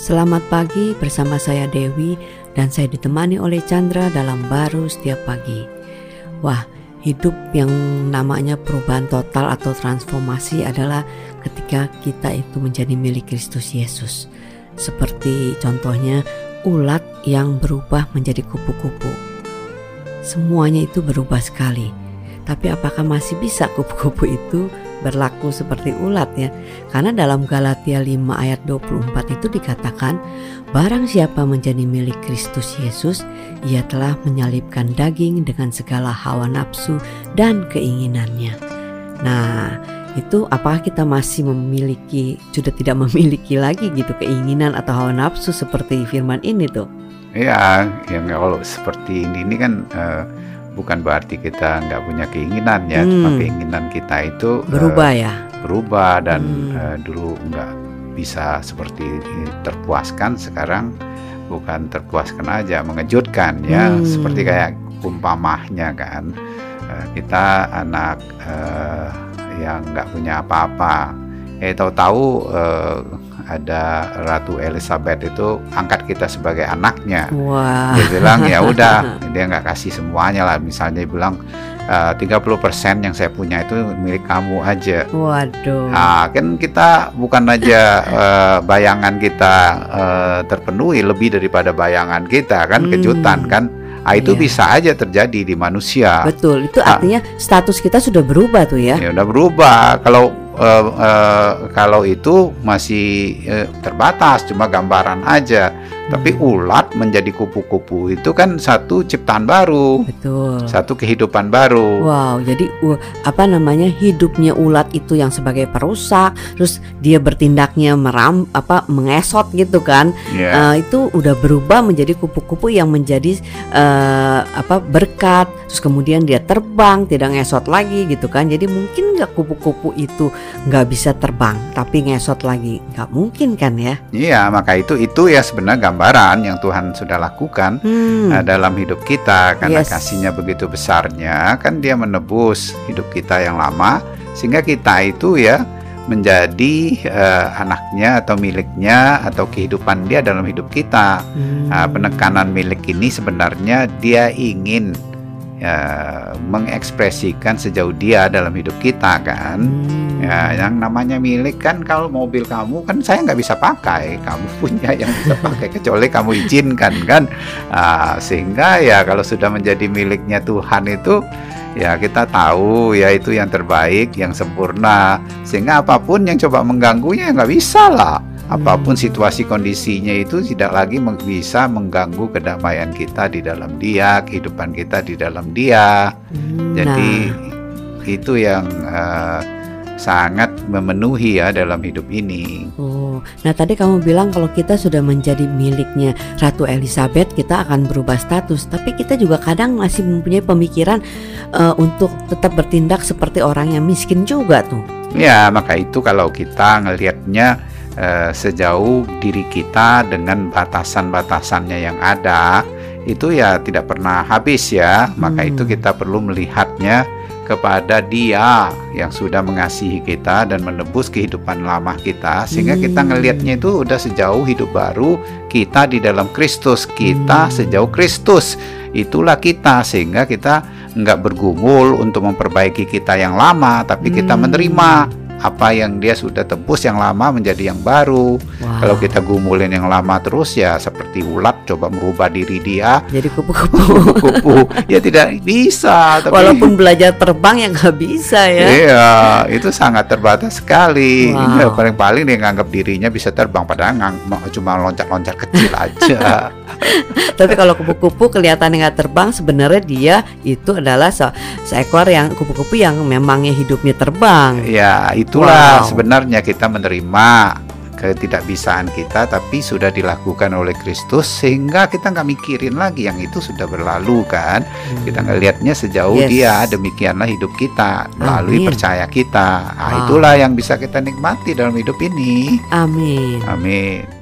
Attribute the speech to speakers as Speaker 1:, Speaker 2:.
Speaker 1: Selamat pagi bersama saya Dewi dan saya ditemani oleh Chandra dalam baru setiap pagi. Wah, hidup yang namanya perubahan total atau transformasi adalah ketika kita itu menjadi milik Kristus Yesus. Seperti contohnya ulat yang berubah menjadi kupu-kupu. Semuanya itu berubah sekali. Tapi apakah masih bisa kupu-kupu itu berlaku seperti ulat ya. Karena dalam Galatia 5 ayat 24 itu dikatakan barang siapa menjadi milik Kristus Yesus ia telah menyalibkan daging dengan segala hawa nafsu dan keinginannya. Nah, itu apakah kita masih memiliki sudah tidak memiliki lagi gitu keinginan atau hawa nafsu seperti firman ini tuh?
Speaker 2: Iya, yang kalau seperti ini ini kan uh, bukan berarti kita nggak punya keinginan ya, hmm. cuma keinginan kita itu
Speaker 1: berubah uh, ya,
Speaker 2: berubah dan hmm. uh, dulu nggak bisa seperti terpuaskan, sekarang bukan terpuaskan aja, mengejutkan ya, hmm. seperti kayak umpamahnya kan, uh, kita anak uh, yang nggak punya apa-apa, eh tahu-tahu uh, ada Ratu Elizabeth itu angkat kita sebagai anaknya.
Speaker 1: Wow.
Speaker 2: Dia bilang ya udah, dia nggak kasih semuanya lah. Misalnya dia bilang uh, 30% yang saya punya itu milik kamu aja.
Speaker 1: Waduh.
Speaker 2: Nah, kan kita bukan aja uh, bayangan kita uh, terpenuhi lebih daripada bayangan kita kan hmm. kejutan kan. Nah, itu iya. bisa aja terjadi di manusia.
Speaker 1: Betul, itu artinya nah, status kita sudah berubah tuh ya.
Speaker 2: Ya udah berubah. Kalau uh, uh, kalau itu masih uh, terbatas cuma gambaran aja tapi hmm. ulat menjadi kupu-kupu itu kan satu ciptaan baru
Speaker 1: betul.
Speaker 2: satu kehidupan baru.
Speaker 1: Wow jadi uh, apa namanya hidupnya ulat itu yang sebagai perusak terus dia bertindaknya meram apa mengesot gitu kan yeah. uh, itu udah berubah menjadi kupu-kupu yang menjadi uh, apa berkat. Terus kemudian dia terbang tidak ngesot lagi gitu kan. Jadi mungkin nggak kupu-kupu itu nggak bisa terbang tapi ngesot lagi. Nggak mungkin kan ya?
Speaker 2: Iya maka itu itu ya sebenarnya gambaran yang Tuhan sudah lakukan hmm. uh, dalam hidup kita karena yes. kasihnya begitu besarnya kan dia menebus hidup kita yang lama sehingga kita itu ya menjadi uh, anaknya atau miliknya atau kehidupan dia dalam hidup kita. Hmm. Uh, penekanan milik ini sebenarnya dia ingin ya, mengekspresikan sejauh dia dalam hidup kita kan? Hmm. ya yang namanya milik kan kalau mobil kamu kan saya nggak bisa pakai. Kamu punya yang bisa pakai kecuali kamu izinkan kan? Nah, sehingga ya kalau sudah menjadi miliknya Tuhan itu ya kita tahu ya itu yang terbaik yang sempurna. Sehingga apa pun yang coba mengganggunya nggak bisa lah apa pun situasi kondisinya itu tidak lagi bisa mengganggu kedamaian kita di dalam dia, kehidupan kita di dalam dia. Hmm, Jadi nah. itu yang uh, sangat memenuhi ya dalam hidup ini.
Speaker 1: Oh, nah tadi kamu bilang kalau kita sudah menjadi miliknya Ratu Elizabeth, kita akan berubah status. Tapi kita juga kadang masih mempunyai pemikiran uh, untuk tetap bertindak seperti orang yang miskin juga tuh.
Speaker 2: Ya, maka itu kalau kita ngelihatnya eh, sejauh diri kita dengan batasan-batasannya yang ada itu ya tidak pernah habis ya maka hmm. itu kita perlu melihatnya kepada Dia yang sudah mengasihi kita dan menebus kehidupan lama kita sehingga hmm. kita ngelihatnya itu udah sejauh hidup baru kita di dalam Kristus kita hmm. sejauh Kristus itulah kita sehingga kita nggak bergumul untuk memperbaiki kita yang lama tapi hmm. kita menerima apa yang dia sudah tebus yang lama menjadi yang baru. Wow. Kalau kita gumulin yang lama terus ya seperti ulat coba merubah diri dia
Speaker 1: jadi kupu-kupu.
Speaker 2: kupu ya tidak bisa.
Speaker 1: Tapi, Walaupun belajar terbang yang nggak bisa ya.
Speaker 2: Iya, itu sangat terbatas sekali. Wow. Ya, paling-paling dia nganggap dirinya bisa terbang padahal cuma loncat-loncat kecil aja.
Speaker 1: Tapi kalau kupu-kupu kelihatan nggak terbang, sebenarnya dia itu adalah se seekor yang kupu-kupu yang memangnya hidupnya terbang.
Speaker 2: Ya, itulah wow. sebenarnya kita menerima ketidakbisaan kita tapi sudah dilakukan oleh Kristus sehingga kita nggak mikirin lagi yang itu sudah berlalu kan hmm. kita ngelihatnya sejauh yes. dia demikianlah hidup kita melalui amin. percaya kita nah, wow. itulah yang bisa kita nikmati dalam hidup ini
Speaker 1: amin
Speaker 2: amin